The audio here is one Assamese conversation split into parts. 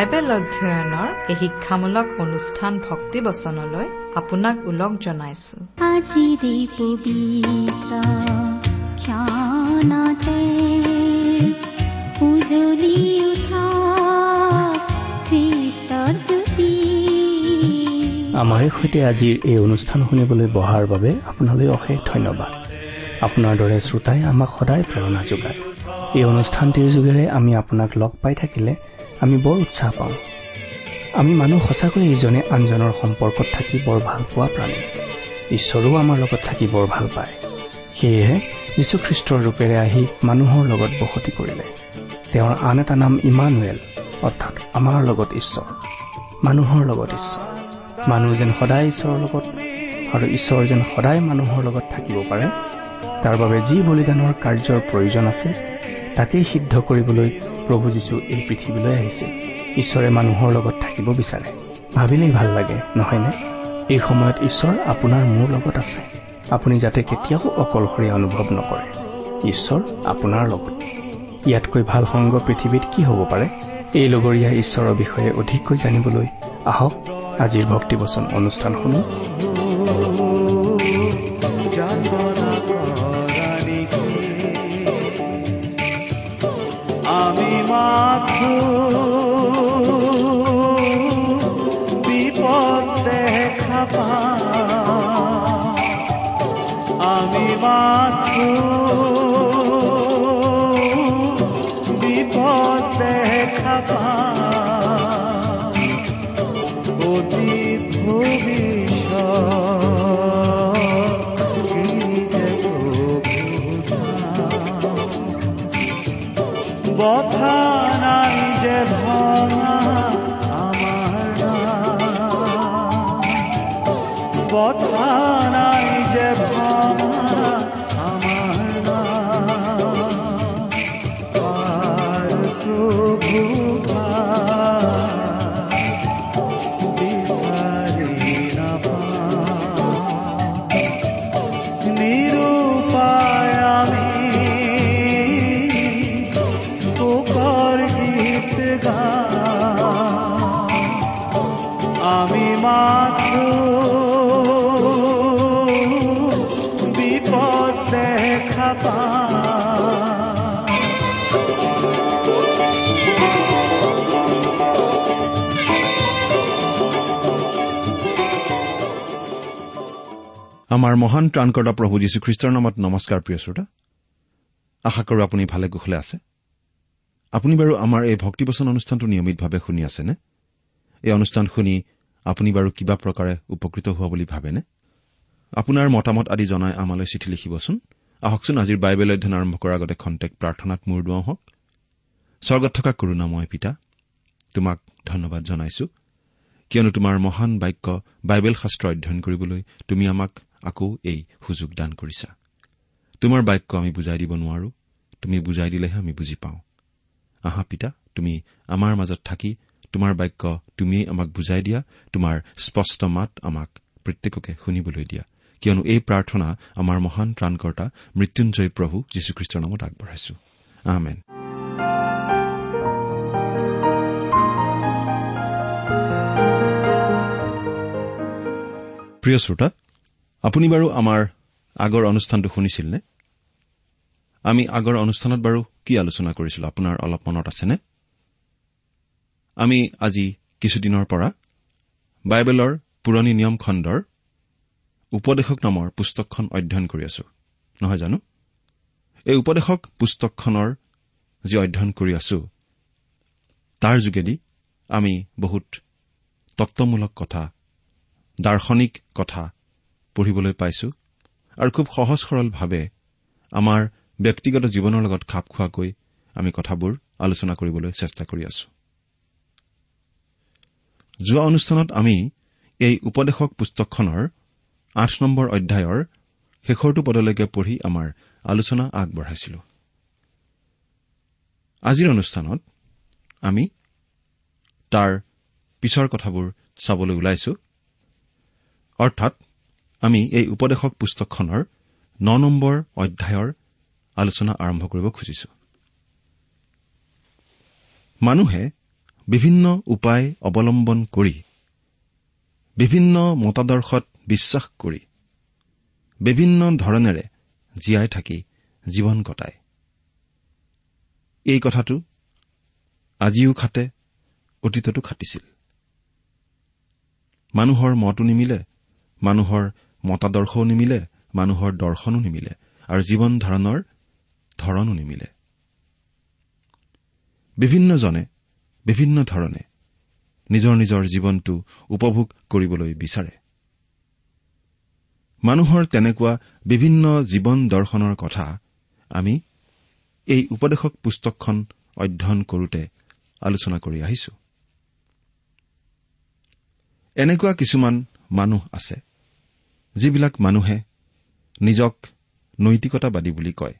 বাইবেল অধ্যয়নৰ এই শিক্ষামূলক অনুষ্ঠান ভক্তিবচনলৈ আপোনাক ওলগ জনাইছো। আজিৰে পবিত্ৰ ক্ষণতে উজলি উঠা খ্ৰীষ্টৰ জ্যোতি। আমাৰ সৈতে আজিৰ এই অনুষ্ঠান শুনিবলৈ বহাৰ বাবে আপোনালৈ অশেষ ধন্যবাদ। আপোনাৰ দৰে শ্ৰোতাই আমাক সদায় প্ৰেৰণা যোগায়। এই অনুষ্ঠানটিৰ যোগেৰে আমি আপোনাক লগ পাই থাকিলে আমি বৰ উৎসাহ পাওঁ। আমি মানুহ সঁচাকৈ ইজনে আনজনৰ সম্পৰ্কত থাকি বৰ ভাল পোৱা প্ৰাণী। ঈশ্বৰেও আমাৰ লগত থাকি বৰ ভাল পায়। সেয়েহে যীশুখ্ৰীষ্টৰ ৰূপেৰে আহি মানুহৰ লগত বসতি কৰিলে। তেওঁৰ আন এটা নাম ইমানুৱেল অৰ্থাৎ আমাৰ লগত ঈশ্বৰ। মানুহৰ লগত ঈশ্বৰ। মানুহ যেন সদায় ঈশ্বৰৰ লগত আৰু ঈশ্বৰ যেন সদায় মানুহৰ লগত থাকিব পাৰে তাৰ বাবে যি বলিদানৰ কাৰ্যৰ প্ৰয়োজন আছে তাকেই সিদ্ধ কৰিবলৈ প্ৰভু যীশু এই পৃথিৱীলৈ আহিছে। ঈশ্বৰে মানুহৰ লগত থাকিব বিচাৰে। ভাবিলেই ভাল লাগে নহয়নে? এই সময়ত ঈশ্বৰ আপোনাৰ মোৰ লগত আছে। আপুনি যাতে কেতিয়াও অকলশৰীয়া অনুভৱ নকৰে। ঈশ্বৰ আপোনাৰ লগত। ইয়াতকৈ ভাল সংগ পৃথিৱীত কি হ'ব পাৰে? এই লগৰীয়া ঈশ্বৰৰ বিষয়ে অধিককৈ জানিবলৈ আহক। আজিৰ ভক্তিবচন অনুষ্ঠান শুনো। আমি মাথো বিপদ দেখা পাওঁ আমি মাথো বিপদ দেখা পাওঁ অতীত ভবিষ্যৎ নাই যে ভঙা নাম। বথা নাই যে আমাৰ মহান ত্ৰাণকৰ্তা প্ৰভু যীশুখ্ৰীষ্টৰ নামত নমস্কাৰ প্ৰিয় শ্ৰোতা। আশা কৰোঁ আপুনি ভালে কুশলে আছে। আপুনি বাৰু আমাৰ এই ভক্তিবচন অনুষ্ঠানটো নিয়মিতভাৱে শুনি আছেনে? এই অনুষ্ঠান শুনি আপুনি বাৰু কিবা প্ৰকাৰে উপকৃত হোৱা বুলি ভাবেনে? আপোনাৰ মতামত আদি জনাই আমালৈ চিঠি লিখিবচোন। আহকচোন আজিৰ বাইবেল অধ্যয়ন আৰম্ভ কৰাৰ আগতে খন্তেক প্ৰাৰ্থনাত মূৰ দুৱাওঁ হওক। স্বৰ্গত থকা কৰোণাময় পিতা তোমাক ধন্যবাদ জনাইছো। কিয়নো তোমাৰ মহান বাক্য বাইবেল শাস্ত্ৰ অধ্যয়ন কৰিবলৈ তুমি আমাক আকৌ এই সুযোগ দান কৰিছা। তোমাৰ বাক্য আমি বুজাই দিব নোৱাৰো তুমি বুজাই দিলেহে আমি বুজি পাওঁ। আহা পিতা তুমি আমাৰ মাজত থাকি তোমাৰ বাক্য তুমিয়েই আমাক বুজাই দিয়া তোমাৰ স্পষ্ট মাত আমাক প্ৰত্যেককে শুনিবলৈ দিয়া। কিয়নো এই প্ৰাৰ্থনা আমাৰ মহান ত্ৰাণকৰ্তা মৃত্যুঞ্জয় প্ৰভু যীশুখ্ৰীষ্টৰ নামত আগবঢ়াইছো। আহমেন প্ৰিয় শ্ৰোতা আপুনি বাৰু আমাৰ আগৰ অনুষ্ঠানটো শুনিছিল নে আমি আগৰ অনুষ্ঠানত বাৰু কি আলোচনা কৰিছিলো? আপোনাৰ অলপ মনত আছেনে? আমি আজি কিছুদিনৰ পৰা বাইবেলৰ পুৰণি নিয়ম খণ্ডৰ উপদেশক নামৰ পুস্তকখন অধ্যয়ন কৰি আছো। নহয় জানো? এই উপদেশক পুস্তকখনৰ যি অধ্যয়ন কৰি আছো তাৰ যোগেদি আমি বহুত তত্বমূলক কথা দাৰ্শনিক কথা পঢ়িবলৈ পাইছো আৰু খুব সহজ সৰলভাৱে আমাৰ ব্যক্তিগত জীৱনৰ লগত খাপ খোৱাকৈ আমি কথাবোৰ আলোচনা কৰিবলৈ চেষ্টা কৰি আছো। যোৱা অনুষ্ঠানত আমি এই উপদেশক পুস্তকখনৰ আঠ নম্বৰ অধ্যায়ৰ শেষৰটো পদলৈকে পঢ়ি আমাৰ আলোচনা আগবঢ়াইছিলো। আজিৰ অনুষ্ঠানত আমি তাৰ পিছৰ কথাবোৰ চাবলৈ ওলাইছো। অৰ্থাৎ আমি এই উপদেশক পুস্তকখনৰ ন নম্বৰ অধ্যায়ৰ আলোচনা আৰম্ভ কৰিব খুজিছো। মানুহে বিভিন্ন উপায় অৱলম্বন কৰি বিভিন্ন মতাদৰ্শত বিশ্বাস কৰি বিভিন্ন ধৰণেৰে জীয়াই থাকি জীৱন কটায়। এই কথাটো আজিও খাটে অতীততো খাটিছিল। মানুহৰ মতো নিমিলে মানুহৰ মতাদৰ্শও নিমিলে মানুহৰ দৰ্শনো নিমিলে আৰু জীৱন ধাৰণৰ ধৰণো নিমিলে। বিভিন্নজনে বিভিন্ন ধৰণে নিজৰ নিজৰ জীৱনটো উপভোগ কৰিবলৈ বিচাৰে। মানুহৰ তেনেকুৱা বিভিন্ন জীৱন দৰ্শনৰ কথা আমি এই উপদেশক পুস্তকখন অধ্যয়ন কৰোতে আলোচনা কৰি আহিছো। এনেকুৱা কিছুমান মানুহ আছে। যিবিলাক মানুহে নিজক নৈতিকতাবাদী বুলি কয়।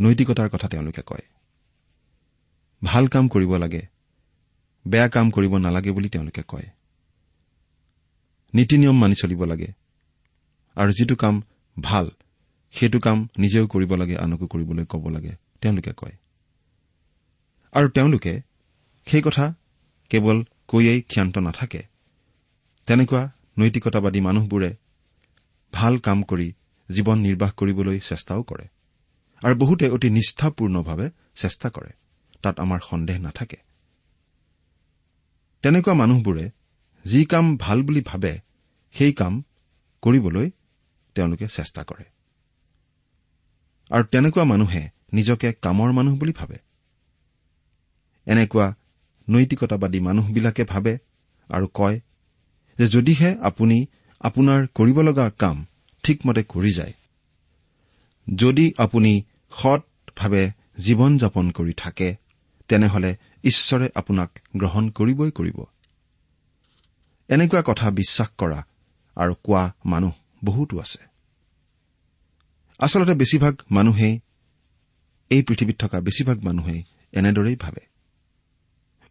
নৈতিকতাৰ কথা তেওঁলোকে কয়। ভাল কাম কৰিব লাগে বেয়া কাম কৰিব নালাগে বুলি তেওঁলোকে কয়। নীতি নিয়ম মানি চলিব লাগে আৰু যিটো কাম ভাল সেইটো কাম নিজেও কৰিব লাগে আনকো কৰিবলৈ ক'ব লাগে তেওঁলোকে কয়। আৰু তেওঁলোকে সেই কথা কেৱল কৈয়েই ক্ষান্ত নাথাকে। তেনেকুৱা নৈতিকতাবাদী মানুহবোৰে ভাল কাম কৰি জীৱন নিৰ্বাহ কৰিবলৈ চেষ্টাও কৰে। আৰু বহুতে অতি নিষ্ঠাপূৰ্ণভাৱে চেষ্টা কৰে। তাত আমাৰ সন্দেহ নাথাকে। তেনেকুৱা মানুহবোৰে যি কাম ভাল বুলি ভাবে সেই কাম কৰিবলৈ তেওঁলোকে চেষ্টা কৰে। আৰু তেনেকুৱা মানুহে নিজকে কামৰ মানুহ বুলি ভাবে। এনেকুৱা নৈতিকতাবাদী মানুহবিলাকে ভাবে আৰু কয় যে যদিহে আপুনি আপোনাৰ কৰিব লগা কাম ঠিকমতে কৰি যায় যদি আপুনি সৎভাৱে জীৱন যাপন কৰি থাকে তেনেহলে ঈশ্বৰে আপোনাক গ্ৰহণ কৰিবই কৰিব। এনেকুৱা কথা বিশ্বাস কৰা আৰু কোৱা মানুহ বহুতো আছে। আচলতে বেছিভাগ মানুহেই এই পৃথিৱীত থকা বেছিভাগ মানুহেই এনেদৰেই ভাবে।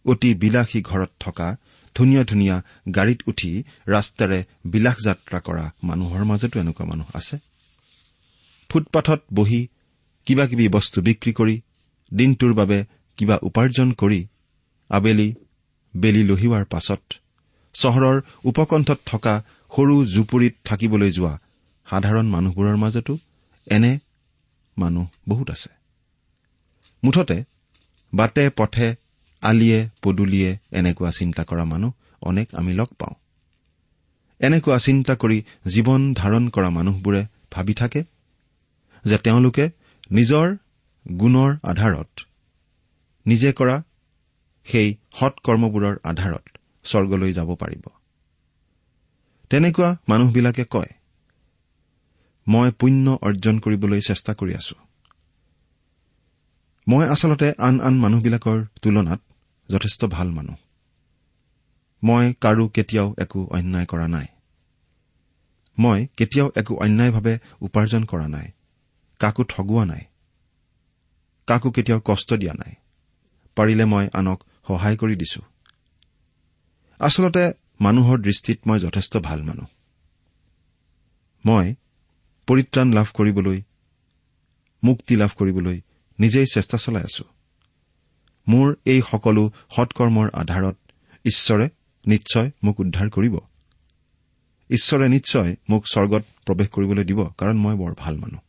অতি বিলাসী ঘৰত থকা ধুনীয়া ধুনীয়া গাড়ীত উঠি ৰাস্তাৰে বিলাস যাত্ৰা কৰা মানুহৰ মাজতো এনেকুৱা মানুহ আছে? ফুটপাথত বহি কিবা কিবি বস্তু বিক্ৰী কৰি দিনটোৰ বাবে কিবা উপাৰ্জন কৰি আবেলি বেলি লহিওৱাৰ পাছত চহৰৰ উপকণ্ঠত থকা সৰু জুপুৰিত থাকিবলৈ যোৱা সাধাৰণ মানুহবোৰৰ মাজতো এনে মানুহ বহুত আছে। মুঠতে বাটে পথে আলিয়ে পদূলিয়ে এনেকুৱা চিন্তা কৰা মানুহ অনেক আমি লগ পাওঁ। এনেকুৱা চিন্তা কৰি জীৱন ধাৰণ কৰা মানুহবোৰে ভাবি থাকে যে তেওঁলোকে নিজৰ গুণৰ আধাৰত নিজে কৰা সেই সৎকৰ্মবোৰৰ আধাৰত স্বৰ্গলৈ যাব পাৰিব। তেনেকুৱা মানুহবিলাকে কয় মই পুণ্য অৰ্জন কৰিবলৈ চেষ্টা কৰি আছো। মই আচলতে আন আন মানুহবিলাকৰ তুলনাত যথেষ্ট ভাল মানুহ। মই কাৰো কেতিয়াও একো অন্যায় কৰা নাই। মই কেতিয়াও একো অন্যায়ভাৱে উপাৰ্জন কৰা নাই। কাকো ঠগোৱা নাই। কাকো কেতিয়াও কষ্ট দিয়া নাই। পাৰিলে মই আনক সহায় কৰি দিছো। আচলতে মানুহৰ দৃষ্টিত মই যথেষ্ট ভাল মানুহ। মই পৰিত্ৰাণ লাভ কৰিবলৈ মুক্তি লাভ কৰিবলৈ নিজেই চেষ্টা চলাই আছো। মোৰ এই সকলো সৎকৰ্মৰ আধাৰত ঈশ্বৰে নিশ্চয় মোক উদ্ধাৰ কৰিব। ঈশ্বৰে নিশ্চয় মোক স্বৰ্গত প্ৰৱেশ কৰিবলৈ দিব কাৰণ মই বৰ ভাল মানুহ।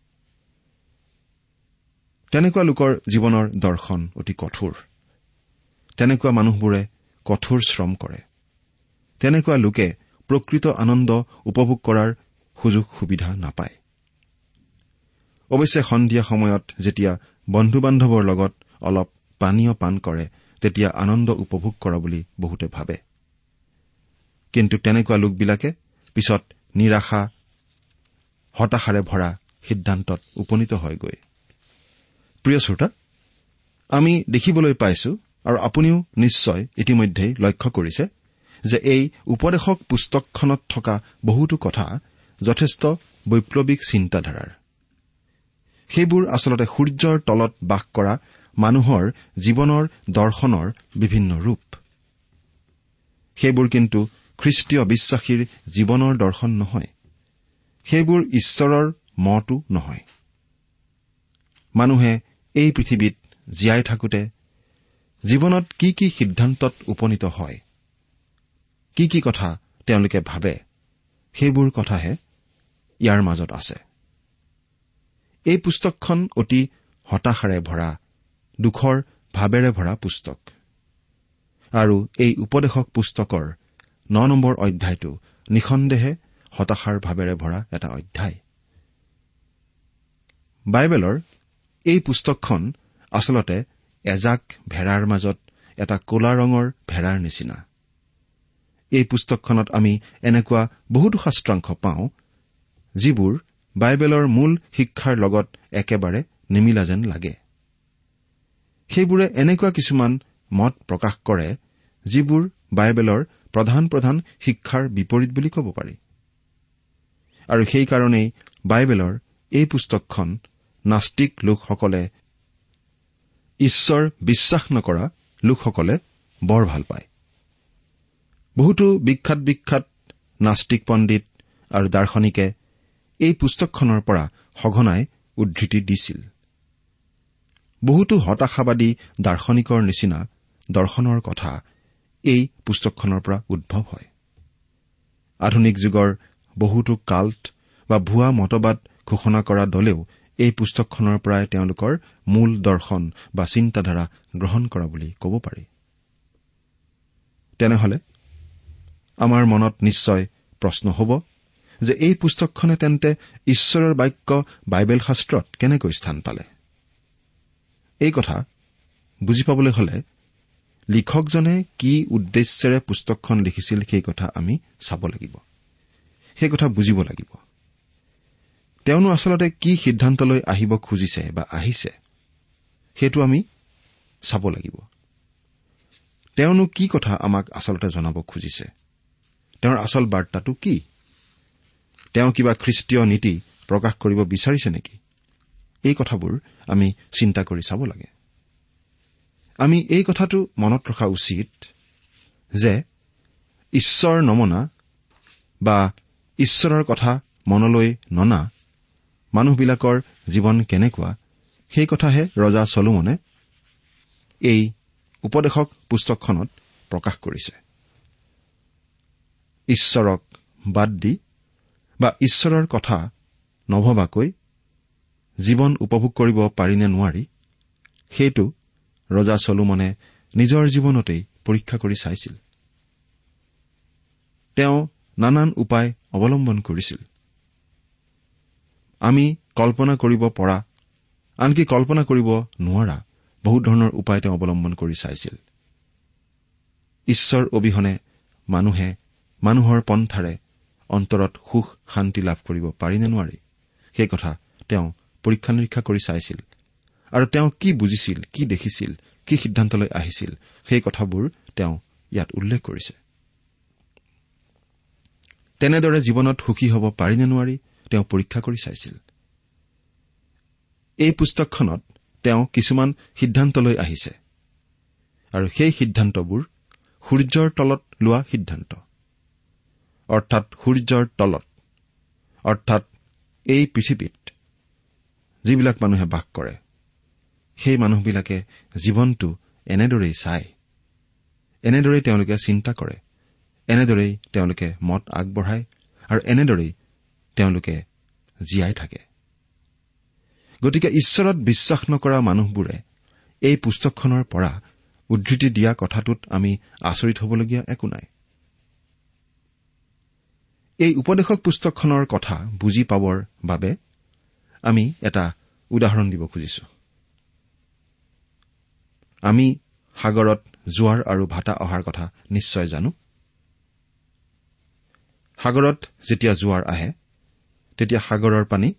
তেনেকুৱা লোকৰ জীৱনৰ দৰ্শন অতি কঠোৰ। তেনেকুৱা মানুহবোৰে কঠোৰ শ্ৰম কৰে। তেনেকুৱা লোকে প্ৰকৃত আনন্দ উপভোগ কৰাৰ সুযোগ সুবিধা নাপায়। অৱশ্যে সন্ধিয়া সময়ত যেতিয়া বন্ধু বান্ধৱৰ লগত অলপ পানীয় পান কৰে তেতিয়া আনন্দ উপভোগ কৰা বুলি বহুতে ভাবে। কিন্তু তেনেকুৱা লোকবিলাকে পিছত নিৰাশা হতাশাৰে ভৰা সিদ্ধান্তত উপনীত হয়গৈ। প্ৰিয় শ্ৰোতা আমি দেখিবলৈ পাইছো আৰু আপুনিও নিশ্চয় ইতিমধ্যেই লক্ষ্য কৰিছে যে এই উপদেশক পুস্তকখনত থকা বহুতো কথা যথেষ্ট বৈপ্লৱিক চিন্তাধাৰাৰ। সেইবোৰ আচলতে সূৰ্যৰ তলত বাস কৰা মানুহৰ জীৱনৰ দৰ্শনৰ বিভিন্ন ৰূপ। সেইবোৰ কিন্তু খ্ৰীষ্টীয় বিশ্বাসীৰ জীৱনৰ দৰ্শন নহয়। সেইবোৰ ঈশ্বৰৰ মতো নহয়। মানুহে এই পৃথিৱীত জীয়াই থাকোতে জীৱনত কি কি সিদ্ধান্তত উপনীত হয় কি কি কথা তেওঁলোকে ভাবে সেইবোৰ কথাহে ইয়াৰ মাজত আছে। এই পুস্তকখন অতি হতাশাৰে ভৰা দুখৰ ভাৱেৰে ভৰা পুস্তক। আৰু এই উপদেশক পুস্তকৰ ন নম্বৰ অধ্যায়টো নিঃসন্দেহে হতাশাৰ ভাৱেৰে ভৰা এটা অধ্যায়। বাইবেলৰ এই পুস্তকখন আচলতে এজাক ভেড়াৰ মাজত এটা কলা ৰঙৰ ভেড়াৰ নিচিনা। এই পুস্তকখনত আমি এনেকুৱা বহুতো শাস্ত্ৰাংশ পাওঁ যিবোৰ বাইবেলৰ মূল শিক্ষাৰ লগত একেবাৰে নিমিলা যেন লাগে। সেইবোৰে এনেকুৱা কিছুমান মত প্ৰকাশ কৰে যিবোৰ বাইবেলৰ প্ৰধান প্ৰধান শিক্ষাৰ বিপৰীত বুলি ক'ব পাৰি। আৰু সেইকাৰণেই বাইবেলৰ এই পুস্তকখন নাস্তিক লোকসকলে ঈশ্বৰ বিশ্বাস নকৰা লোকসকলে বৰ ভাল পায়। বহুতো বিখ্যাত বিখ্যাত নাস্তিক পণ্ডিত আৰু দাৰ্শনিকে এই পুস্তকখনৰ পৰা সঘনাই উদ্ধৃতি দিছিল। বহুতো হতাশাবাদী দাৰ্শনিকৰ নিচিনা দৰ্শনৰ কথা এই পুস্তকখনৰ পৰা উদ্ভৱ হয়। আধুনিক যুগৰ বহুতো কাল্ট বা ভুৱা মতবাদ ঘোষণা কৰা দলেও এই পুস্তকখনৰ পৰাই তেওঁলোকৰ মূল দৰ্শন বা চিন্তাধাৰা গ্ৰহণ কৰা বুলি ক'ব পাৰি। তেনেহলে আমাৰ মনত নিশ্চয় প্ৰশ্ন হ'ব যে এই পুস্তকখনে তেন্তে ঈশ্বৰৰ বাক্য বাইবেল শাস্ত্ৰত কেনেকৈ স্থান পালে? এই কথা বুজি পাবলৈ হলে লিখকজনে কি উদ্দেশ্যেৰে পুস্তকখন লিখিছিল সেই কথা আমি চাব লাগিব। সেই কথা বুজিব লাগিব। তেওঁনো আচলতে কি সিদ্ধান্তলৈ আহিব খুজিছে বা আহিছে সেইটো আমি চাব লাগিব। তেওঁনো কি কথা আমাক আচলতে জনাব খুজিছে? তেওঁৰ আচল বাৰ্তাটো কি? তেওঁ কিবা খ্ৰীষ্টীয় নীতি প্ৰকাশ কৰিব বিচাৰিছে নেকি? এই কথাবোৰ আমি চিন্তা কৰি চাব লাগে। আমি এই কথাটো মনত ৰখা উচিত যে ঈশ্বৰ নমনা বা ঈশ্বৰৰ কথা মনলৈ ননা মানুহবিলাকৰ জীৱন কেনেকুৱা সেই কথাহে ৰজা চলোমনে এই উপদেশক পুস্তকখনত প্ৰকাশ কৰিছে। ঈশ্বৰক বাদ দি বা ঈশ্বৰৰ কথা নভবাকৈ জীৱন উপভোগ কৰিব পাৰিনে নোৱাৰি সেইটো ৰজা চলোমনে নিজৰ জীৱনতেই পৰীক্ষা কৰি চাইছিল। তেওঁ নানান উপায় অৱলম্বন কৰিছিল। আমি কল্পনা কৰিব পৰা আনকি কল্পনা কৰিব নোৱাৰা বহু ধৰণৰ উপায় তেওঁ অৱলম্বন কৰি চাইছিল। ঈশ্বৰ অবিহনে মানুহে মানুহৰ পন্থাৰে অন্তৰত সুখ শান্তি লাভ কৰিব পাৰি নে নোৱাৰি সেই কথা তেওঁ পৰীক্ষা নিৰীক্ষা কৰি চাইছিল। আৰু তেওঁ কি বুজিছিল কি দেখিছিল কি সিদ্ধান্তলৈ আহিছিল সেই কথাবোৰ তেওঁ ইয়াত উল্লেখ কৰিছে। তেনেদৰে জীৱনত সুখী হ'ব পাৰি নে নোৱাৰি তেওঁ পৰীক্ষা কৰি চাইছিল। এই পুস্তকখনত তেওঁ কিছুমান সিদ্ধান্তলৈ আহিছে। আৰু সেই সিদ্ধান্তবোৰ সূৰ্যৰ তলত লোৱা সিদ্ধান্ত। অৰ্থাৎ সূৰ্যৰ তলত। অৰ্থাৎ এই পৃথিৱীত যিবিলাক মানুহে বাস কৰে সেই মানুহবিলাকে জীৱনটো এনেদৰেই চায়। এনেদৰেই তেওঁলোকে চিন্তা কৰে এনেদৰেই তেওঁলোকে মত আগবঢ়ায় আৰু এনেদৰেই তেওঁলোকে জীয়াই থাকে। গতিকে ঈশ্বৰত বিশ্বাস নকৰা মানুহবোৰে এই পুস্তকখনৰ পৰা উদ্ধৃতি দিয়া কথাটোত আমি আচৰিত হ'বলগীয়া একো নাই। এই উপদেশক পুস্তকখনৰ কথা বুজি পাবৰ বাবে আমি এটা উদাহৰণ দিব খুজিছো। আমি সাগৰত জোৱাৰ আৰু ভাটা অহাৰ কথা নিশ্চয় জানো। সাগৰত যেতিয়া জোৱাৰ আহে তেতিয়া সাগৰৰ পানী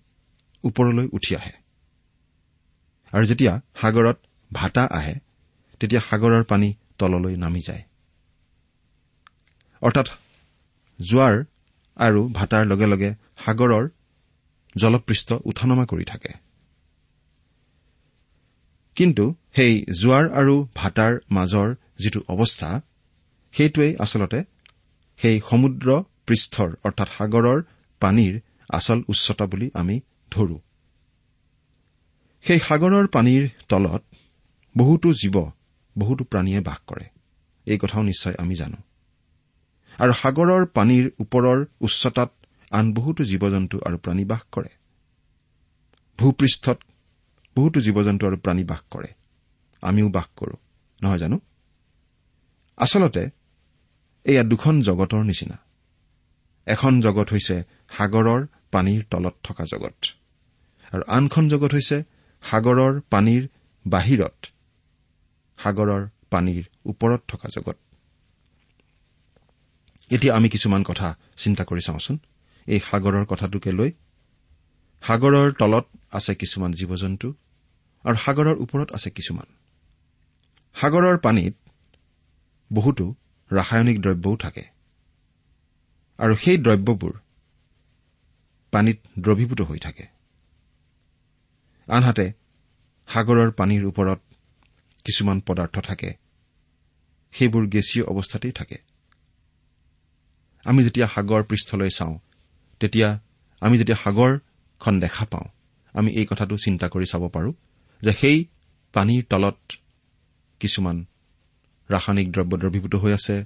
ওপৰলৈ উঠি আহে। আৰু যেতিয়া সাগৰত ভাটা আহে তেতিয়া সাগৰৰ পানী তললৈ নামি যায়। অৰ্থাৎ জোৱাৰ আৰু ভাটাৰ লগে লগে সাগৰৰ জলপৃষ্ঠ উঠানমা কৰি থাকে। কিন্তু সেই জোৱাৰ আৰু ভাটাৰ মাজৰ যিটো অৱস্থা সেইটোৱেই আচলতে সেই সমুদ্ৰ পৃষ্ঠৰ অৰ্থাৎ সাগৰৰ পানীৰ আচল উচ্চতা বুলি আমি ধৰো। সেই সাগৰৰ পানীৰ তলত বহুতো জীৱ বহুতো প্ৰাণীয়ে বাস কৰে। এই কথাও নিশ্চয় আমি জানো। আৰু সাগৰৰ পানীৰ ওপৰৰ উচ্চতাত আন বহুতো জীৱ জন্তু আৰু প্ৰাণী বাস কৰে। ভূপৃষ্ঠত বহুতো জীৱ জন্তু আৰু প্ৰাণী বাস কৰে। আমিও বাস কৰো নহয় জানো? আচলতে এয়া দুখন জগতৰ নিচিনা। এখন জগত হৈছে সাগৰৰ পানীৰ তলত থকা জগত আৰু আনখন জগত হৈছে সাগৰৰ পানীৰ বাহিৰত সাগৰৰ পানীৰ ওপৰত থকা জগত। এতিয়া আমি কিছুমান কথা চিন্তা কৰি চাওঁচোন। এই সাগৰৰ কথাটোকে লৈ। সাগৰৰ তলত আছে কিছুমান জীৱ জন্তু আৰু সাগৰৰ ওপৰত আছে কিছুমান। সাগৰৰ পানীত বহুতো ৰাসায়নিক দ্ৰব্যও থাকে। আৰু সেই দ্ৰব্যবোৰ পানীত দ্ৰৱীভূত হৈ থাকে। আনহাতে সাগৰৰ পানীৰ ওপৰত কিছুমান পদাৰ্থ থাকে। সেইবোৰ গেছীয় অৱস্থাতেই থাকে। আমি যেতিয়া সাগৰ পৃষ্ঠলৈ চাওঁ তেতিয়া আমি যেতিয়া সাগৰখন দেখা পাওঁ আমি এই কথাটো চিন্তা কৰি চাব পাৰোঁ যে সেই পানীৰ তলত কিছুমান ৰাসায়নিক দ্ৰব্য দ্ৰৱীভূত হৈ আছে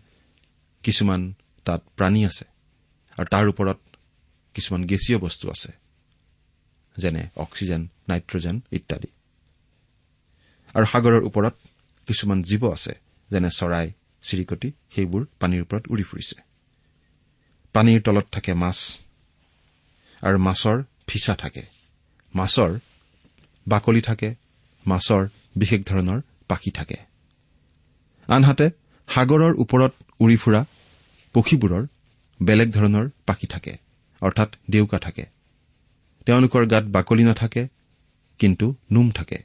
কিছুমান তাত প্ৰাণী আছে আৰু তাৰ ওপৰত কিছুমান গেছীয় বস্তু আছে যেনে অক্সিজেন নাইট্ৰজেন ইত্যাদি। আৰু সাগৰৰ ওপৰত কিছুমান জীৱ আছে যেনে চৰাই চিৰিকটি সেইবোৰ পানীৰ ওপৰত উৰি ফুৰিছে। পানীৰ তলত থাকে মাছ আৰু মাছৰ ফিচা থাকে। মাছৰ বাকলি থাকে মাছৰ বিশেষ ধৰণৰ পাখি থাকে। আনহাতে সাগৰৰ ওপৰত উৰি ফুৰা পক্ষীবোৰৰ বেলেগ ধৰণৰ পাখি থাকে অৰ্থাৎ ডেউকা থাকে। তেওঁলোকৰ গাত বাকলি নাথাকে কিন্তু নোম থাকে।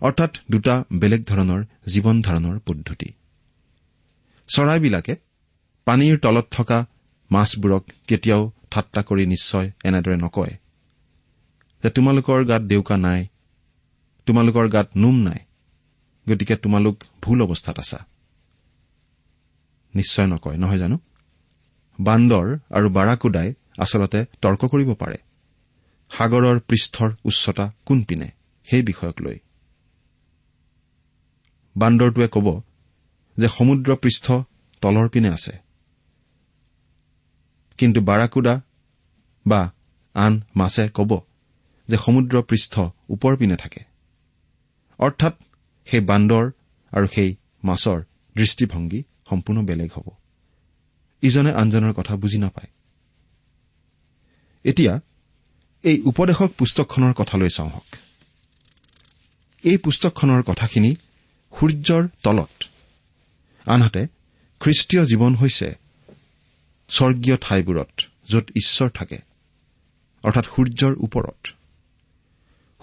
অৰ্থাৎ দুটা বেলেগ ধৰণৰ জীৱন ধাৰণৰ পদ্ধতি। চৰাইবিলাকে পানীৰ তলত থকা মাছবোৰক কেতিয়াও ঠাট্টা কৰি নিশ্চয় এনেদৰে নকয়। যে তোমালোকৰ গাত ডেউকা নাই তোমালোকৰ গাত নোম নাই গতিকে তোমালোক ভুল অৱস্থাত আছা। নিশ্চয় নকয় নহয় জানো? বান্দৰ আৰু বাৰাকুদাই আচলতে তৰ্ক কৰিব পাৰে। সাগৰৰ পৃষ্ঠৰ উচ্চতা কোনপিনে সেই বিষয়ক লৈ। বান্দৰটোৱে ক'ব যে সমুদ্ৰ পৃষ্ঠ তলৰ পিনে আছে। কিন্তু বাৰাকুডা বা আন মাছে ক'ব যে সমুদ্ৰ পৃষ্ঠ ওপৰ পিনে থাকে। অৰ্থাৎ সেই বান্দৰ আৰু সেই মাছৰ দৃষ্টিভংগী সম্পূৰ্ণ বেলেগ হ'ব। ইজনে আনজনৰ কথা বুজি নাপায়। এতিয়া এই উপদেশক পুস্তকখনৰ কথালৈ চাওঁ হওক। এই পুস্তকখনৰ কথাখিনি সূৰ্যৰ তলত। আনহাতে খ্ৰীষ্টীয় জীৱন হৈছে স্বৰ্গীয় ঠাইবোৰত য'ত ঈশ্বৰ থাকে অৰ্থাৎ সূৰ্যৰ ওপৰত।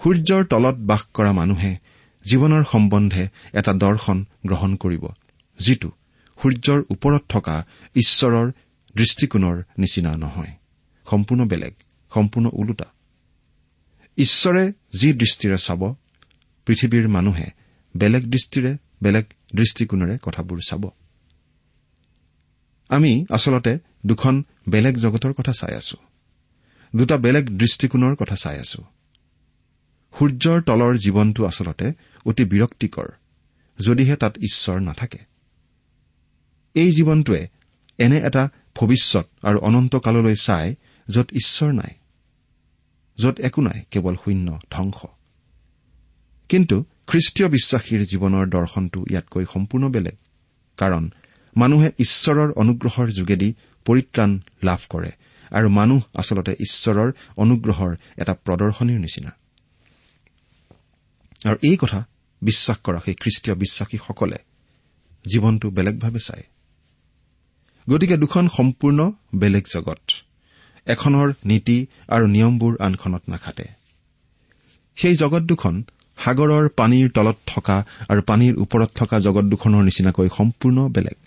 সূৰ্যৰ তলত বাস কৰা মানুহে জীৱনৰ সম্বন্ধে এটা দৰ্শন গ্ৰহণ কৰিব যিটো সূৰ্যৰ ওপৰত থকা ঈশ্বৰৰ দৃষ্টিকোণৰ নিচিনা নহয় সম্পূৰ্ণ বেলেগ সম্পূৰ্ণ ওলোটা। ঈশ্বৰে যি দৃষ্টিৰে চাব পৃথিৱীৰ মানুহে বেলেগ দৃষ্টিৰে বেলেগ দৃষ্টিকোণেৰে কথাবোৰ চাব। আমি আচলতে দুখন বেলেগ জগতৰ কথা চাই আছো। দুটা বেলেগ দৃষ্টিকোণৰ কথা চাই আছো। সূৰ্যৰ তলৰ জীৱনটো আচলতে অতি বিৰক্তিকৰ যদিহে তাত ঈশ্বৰ নাথাকে। এই জীৱনটোৱে এনে এটা ভৱিষ্যত আৰু অনন্তকাললৈ চাই য'ত ঈশ্বৰ নাই য'ত একো নাই কেৱল শূন্য ধ্বংস। কিন্তু খ্ৰীষ্টীয় বিশ্বাসীৰ জীৱনৰ দৰ্শনটো ইয়াতকৈ সম্পূৰ্ণ বেলেগ কাৰণ মানুহে ঈশ্বৰৰ অনুগ্ৰহৰ যোগেদি পৰিত্ৰাণ লাভ কৰে আৰু মানুহ আচলতে ঈশ্বৰৰ অনুগ্ৰহৰ এটা প্ৰদৰ্শনীৰ নিচিনা। আৰু এই কথা বিশ্বাস কৰা সেই খ্ৰীষ্টীয় বিশ্বাসীসকলে জীৱনটো বেলেগভাৱে চায়। গতিকে দুখন সম্পূৰ্ণ বেলেগ জগত এখনৰ নীতি আৰু নিয়মবোৰ আনখনত নাখাটে। সেই জগত দুখন সাগৰৰ পানীৰ তলত থকা আৰু পানীৰ ওপৰত থকা জগত দুখনৰ নিচিনাকৈ সম্পূৰ্ণ বেলেগ।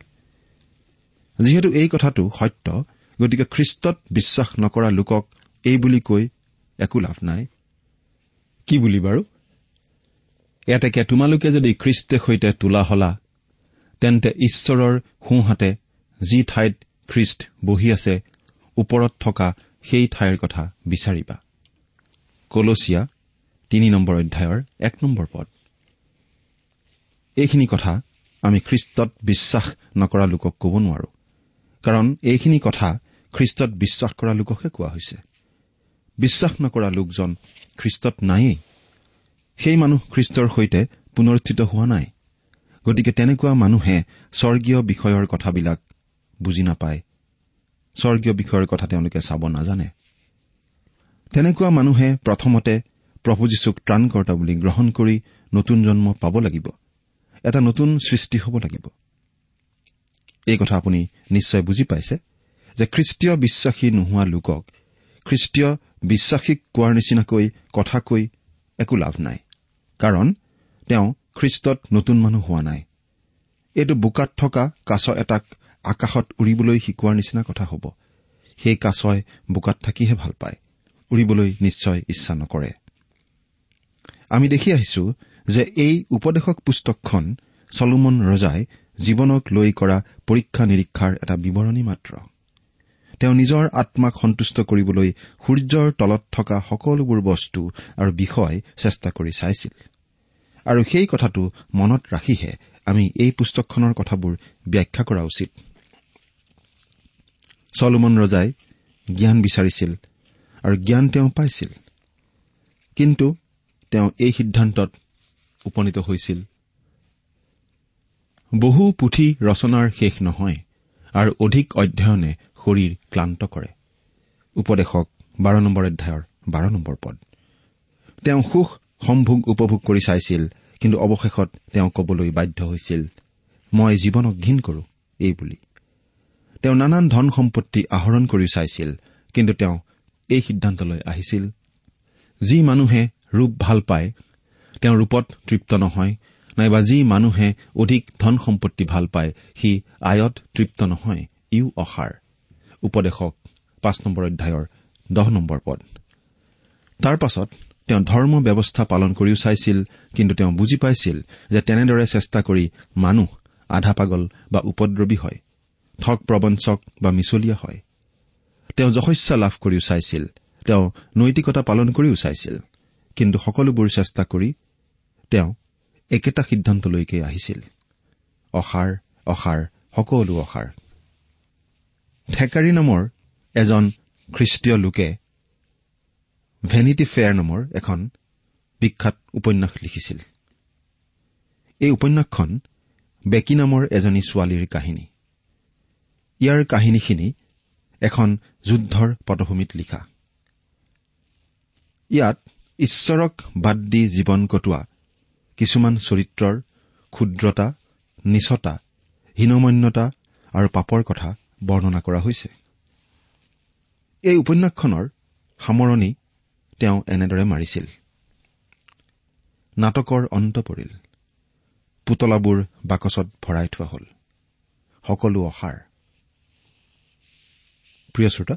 যিহেতু এই কথাটো সত্য গতিকে খ্ৰীষ্টত বিশ্বাস নকৰা লোকক এই বুলি কৈ একো লাভ নাই। কি বুলি বাৰু? এতেকে তোমালোকে যদি খ্ৰীষ্টে সৈতে তোলা হলা তেন্তে ঈশ্বৰৰ সোঁহাতে যি ঠাইত খ্ৰীষ্ট বহি আছে ওপৰত থকা সেই ঠাইৰ কথা বিচাৰিবা। কলচিয়া তিনি নম্বৰ অধ্যায়ৰ এক নম্বৰ পদ। এইখিনি কথা আমি খ্ৰীষ্টত বিশ্বাস নকৰা লোকক ক'ব নোৱাৰো। কাৰণ এইখিনি কথা খ্ৰীষ্টত বিশ্বাস কৰা লোককহে কোৱা হৈছে। বিশ্বাস নকৰা লোকজন খ্ৰীষ্টত নায়েই। সেই মানুহ খ্ৰীষ্টৰ সৈতে পুনৰুত্থিত হোৱা নাই। গতিকে তেনেকুৱা মানুহে স্বৰ্গীয় বিষয়ৰ কথাবিলাক বুজি নাপায়। স্বৰ্গীয় বিষয়ৰ কথা তেওঁলোকে চাব নাজানে। তেনেকুৱা মানুহে প্ৰথমতে প্ৰভু যীশুক ত্ৰাণকৰ্তা বুলি গ্ৰহণ কৰি নতুন জন্ম পাব লাগিব। এটা নতুন সৃষ্টি হ'ব লাগিব। এই কথা আপুনি নিশ্চয় বুজি পাইছে যে খ্ৰীষ্টীয় বিশ্বাসী নোহোৱা লোকক খ্ৰীষ্টীয় বিশ্বাসীক কোৱাৰ নিচিনাকৈ কথা কৈ একো লাভ নাই। কাৰণ তেওঁ খ্ৰীষ্টত নতুন মানুহ হোৱা নাই। এইটো বোকাত থকা কাছ এটাক আকাশত উৰিবলৈ শিকোৱাৰ নিচিনা কথা হ'ব। সেই কাছই বোকাত থাকিহে ভাল পায়। উৰিবলৈ নিশ্চয় ইচ্ছা নকৰে। আমি দেখি আহিছো যে এই উপদেশক পুস্তকখন চলোমন ৰজাই জীৱনক লৈ কৰা পৰীক্ষা নিৰীক্ষাৰ এটা বিৱৰণী মাত্ৰ। তেওঁ নিজৰ আত্মাক সন্তুষ্ট কৰিবলৈ সূৰ্যৰ তলত থকা সকলোবোৰ বস্তু আৰু বিষয় চেষ্টা কৰি চাইছিল। আৰু সেই কথাটো মনত ৰাখিহে আমি এই পুস্তকখনৰ কথাবোৰ ব্যাখ্যা কৰা উচিত। চলোমন ৰজাই জ্ঞান বিচাৰিছিল আৰু জ্ঞান তেওঁ পাইছিল। কিন্তু তেওঁ এই সিদ্ধান্তত উপনীত হৈছিল। বহু পুথি ৰচনাৰ শেষ নহয় আৰু অধিক অধ্যয়নে শৰীৰ ক্লান্ত কৰে। উপদেশক বাৰ নম্বৰ অধ্যায়ৰ বাৰ নম্বৰ পদ। তেওঁ সুখ সম্ভোগ উপভোগ কৰি চাইছিল কিন্তু অৱশেষত তেওঁ কবলৈ বাধ্য হৈছিল মই জীৱনক ঘীন কৰো এই বুলি। তেওঁ নানান ধন সম্পত্তি আহৰণ কৰি চাইছিল কিন্তু তেওঁ এই সিদ্ধান্তলৈ আহিছিল। যি মানুহে ৰূপ ভাল পায় তেওঁ ৰূপত তৃপ্ত নহয় নাইবা যি মানুহে অধিক ধন সম্পত্তি ভাল পায় সি আয়ত তৃপ্ত নহয়। ইও অসাৰ। উপদেশক পাঁচ নম্বৰ অধ্যায়ৰ দহ নম্বৰ পদ। তাৰ পাছত তেওঁ ধৰ্ম ব্যৱস্থা পালন কৰিও চাইছিল কিন্তু তেওঁ বুজি পাইছিল যে তেনেদৰে চেষ্টা কৰি মানুহ আধা পাগল বা উপদ্ৰৱী হয় ঠগ প্ৰবঞ্চক বা মিছলীয়া হয়। তেওঁ যশস্যা লাভ কৰিও চাইছিল তেওঁ নৈতিকতা পালন কৰিও চাইছিল কিন্তু সকলোবোৰ চেষ্টা কৰি তেওঁ একেটা সিদ্ধান্তলৈকে আহিছিল। অসাৰ অসাৰ সকলো অসাৰ। ঠেকাৰী নামৰ এজন খ্ৰীষ্টীয় লোকে ভেনিটি ফেয়াৰ নামৰ এখন বিখ্যাত উপন্যাস লিখিছিল। এই উপন্যাসখন বেকী নামৰ এজনী ছোৱালীৰ কাহিনী। ইয়াৰ কাহিনীখিনি এখন যুদ্ধৰ পটভূমিত লিখা। ইয়াত ঈশ্বৰক বাদ দি জীৱন কটোৱা কিছুমান চৰিত্ৰৰ ক্ষুদ্ৰতা নিচতা হীনমন্যতা আৰু পাপৰ কথা বৰ্ণনা কৰা হৈছে। এই উপন্যাসখনৰ সামৰণি তেওঁ এনেদৰে মাৰিছিল। নাটকৰ অন্ত পৰিল। পুতলাবোৰ বাকচত ভৰাই থোৱা হ'ল। সকলো অসাৰ। প্ৰিয় শ্ৰোতা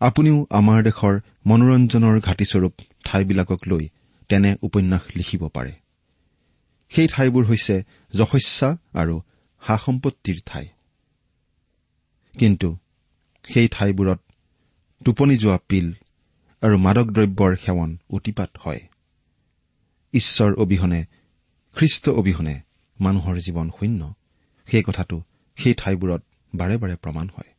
আপুনিও আমাৰ দেশৰ মনোৰঞ্জনৰ ঘাটিস্বৰূপ ঠাইবিলাকক লৈ তেনে উপন্যাস লিখিব পাৰে। সেই ঠাইবোৰ হৈছে যশস্যা আৰু সা সম্পত্তিৰ ঠাই। কিন্তু সেই ঠাইবোৰত টোপনি যোৱা পিল আৰু মাদক দ্ৰব্যৰ সেৱন অতিপাত হয়। ঈশ্বৰ অবিহনে খ্ৰীষ্ট অবিহনে মানুহৰ জীৱন শূন্য। সেই কথাটো সেই ঠাইবোৰত বাৰে বাৰে প্ৰমাণ হয়।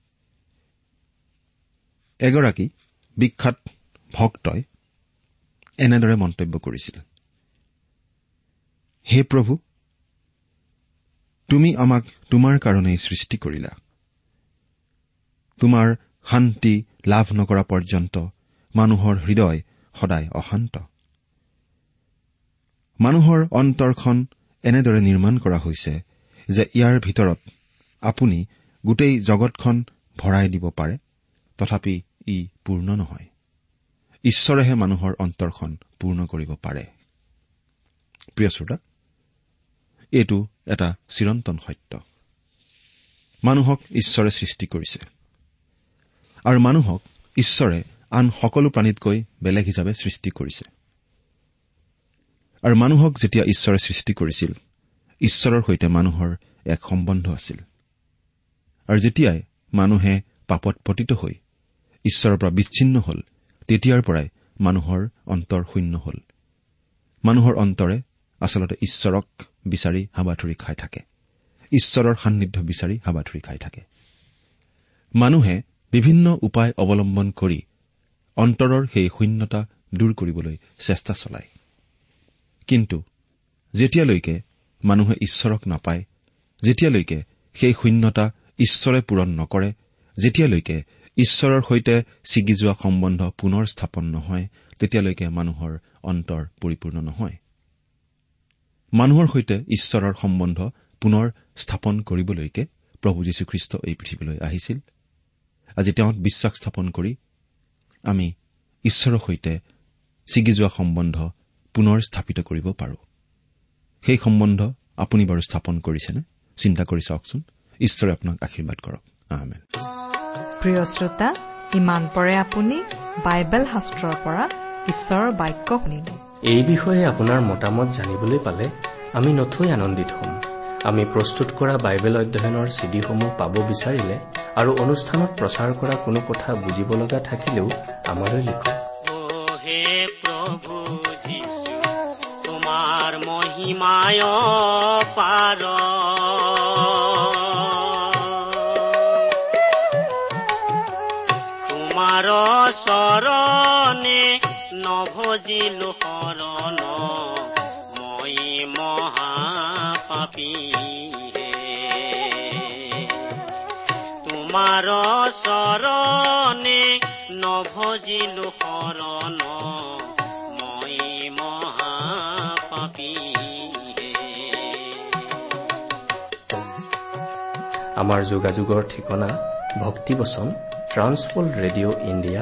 এগৰাকী বিখ্যাত ভক্তই এনেদৰে মন্তব্য কৰিছিল। হে প্ৰভু তুমি আমাক তোমাৰ কাৰণেই সৃষ্টি কৰিলা। তোমাৰ শান্তি লাভ নকৰা পৰ্যন্ত মানুহৰ হৃদয় সদায় অশান্ত। মানুহৰ অন্তৰখন এনেদৰে নিৰ্মাণ কৰা হৈছে যে ইয়াৰ ভিতৰত আপুনি গোটেই জগতখন ভৰাই দিব পাৰে তথাপি ই পূৰ্ণ নহয়। ঈশ্বৰেহে মানুহৰ অন্তৰখন পূৰ্ণ কৰিব পাৰে। প্ৰিয় শ্ৰোতা এইটো এটা চিৰন্তন সত্য। মানুহক ঈশ্বৰে সৃষ্টি কৰিছে। আৰু মানুহক ঈশ্বৰে আন সকলো প্ৰাণীতকৈ বেলেগ হিচাপে সৃষ্টি কৰিছে। আৰু মানুহক যেতিয়া ঈশ্বৰে সৃষ্টি কৰিছিল ঈশ্বৰৰ সৈতে মানুহৰ এক সম্বন্ধ আছিল। আৰু যেতিয়াই মানুহে পাপত পতিত হৈ ঈশ্বৰৰ পৰা বিচ্ছিন্ন হল তেতিয়াৰ পৰাই মানুহৰ অন্তৰ শূন্য হল। মানুহৰ অন্তৰে আচলতে ঈশ্বৰক বিচাৰি হাবাথুৰি খাই থাকে। ঈশ্বৰৰ সান্নিধ্য বিচাৰি হাবাথুৰি খাই থাকে। মানুহে বিভিন্ন উপায় অৱলম্বন কৰি অন্তৰৰ সেই শূন্যতা দূৰ কৰিবলৈ চেষ্টা চলায়। কিন্তু যেতিয়ালৈকে মানুহে ঈশ্বৰক নাপায় যেতিয়ালৈকে সেই শূন্যতা ঈশ্বৰে পূৰণ নকৰে যেতিয়ালৈকে ঈশ্বৰৰ সৈতে ছিগি যোৱা সম্বন্ধ পুনৰ স্থাপন নহয় তেতিয়ালৈকে মানুহৰ অন্তৰ পৰিপূৰ্ণ নহয়। মানুহৰ সৈতে ঈশ্বৰৰ সম্বন্ধ পুনৰ স্থাপন কৰিবলৈকে প্ৰভু যীশুখ্ৰীষ্ট এই পৃথিৱীলৈ আহিছিল। আজি তেওঁত বিশ্বাস স্থাপন কৰি আমি ঈশ্বৰৰ সৈতে ছিগি যোৱা সম্বন্ধ পুনৰ স্থাপিত কৰিব পাৰো। সেই সম্বন্ধ আপুনি বাৰু স্থাপন কৰিছেনে? চিন্তা কৰি চাওকচোন। ঈশ্বৰে আপোনাক আশীৰ্বাদ কৰক। আহমেদ প্ৰিয় শ্ৰোতা ইমান পৰে আপুনি বাইবেল শাস্ত্ৰৰ পৰা ঈশ্বৰৰ বাক্য শুনিলে এই বিষয়ে আপোনাৰ মতামত জানিবলৈ পালে আমি নথৈ আনন্দিত হ'ম। আমি প্ৰস্তুত কৰা বাইবেল অধ্যয়নৰ চিডিসমূহ পাব বিচাৰিলে আৰু অনুষ্ঠানত প্ৰচাৰ কৰা কোনো কথা বুজিব লগা থাকিলেও আমালৈ লিখক। তোমাৰ মহিমায় পাৰ চৰণে নভজিলো শৰণ। মই মহাপাপী তোমাৰ চৰণে নভজিলো শৰণ। মই মহাপাপী আমাৰ যোগাযোগৰ ঠিকনা ভক্তিবচন ট্ৰান্সপল ৰেডিঅ' ইণ্ডিয়া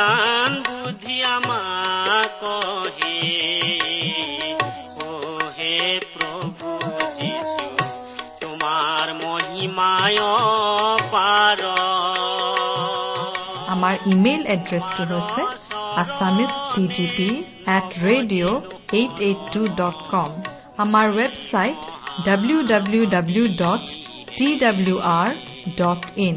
জ্ঞান বুদ্ধি আমাক হে প্ৰভু যিশু তোমাৰ মহিমায় পাৰ আমাৰ ইমেইল এড্ৰেছটো হৈছে Assamese T T P at radio' eight eight two dot com আমাৰ website W W W dot T W R dot in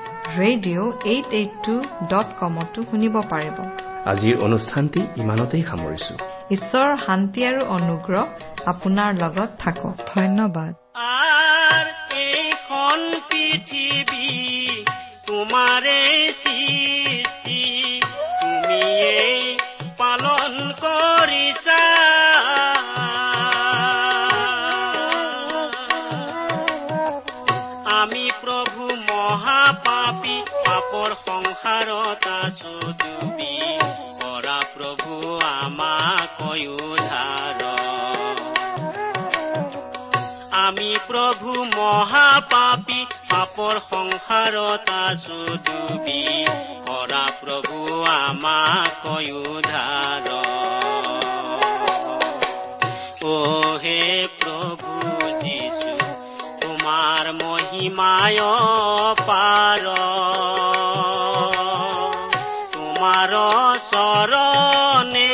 radio' eight eight two dot কমতো শুনিব পাৰিব। আজিৰ অনুষ্ঠানটি ইমানতেই সামৰিছো। ঈশ্বৰৰ শান্তি আৰু অনুগ্ৰহ আপোনাৰ লগত থাকক। ধন্যবাদ। আৰ এইখন পৃথিৱী তোমাৰে সৃষ্টি। তুমিয়ে পালন কৰিছা। আছো ডুবি কৰা প্ৰভু আমাক আমি প্ৰভু মহাপাপী পাপৰ সংসাৰত আছো ডুবি কৰা প্ৰভু আমাক উদ্ধাৰ অ হে প্ৰভু যিশু তোমাৰ মহিমায় পাৰ। তোমাৰ চৰণে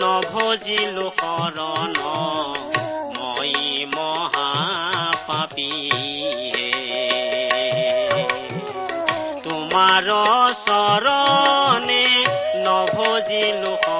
নভজিলো শৰণ। মই মহাপাপী তোমাৰ চৰণে নভজিলো শৰণ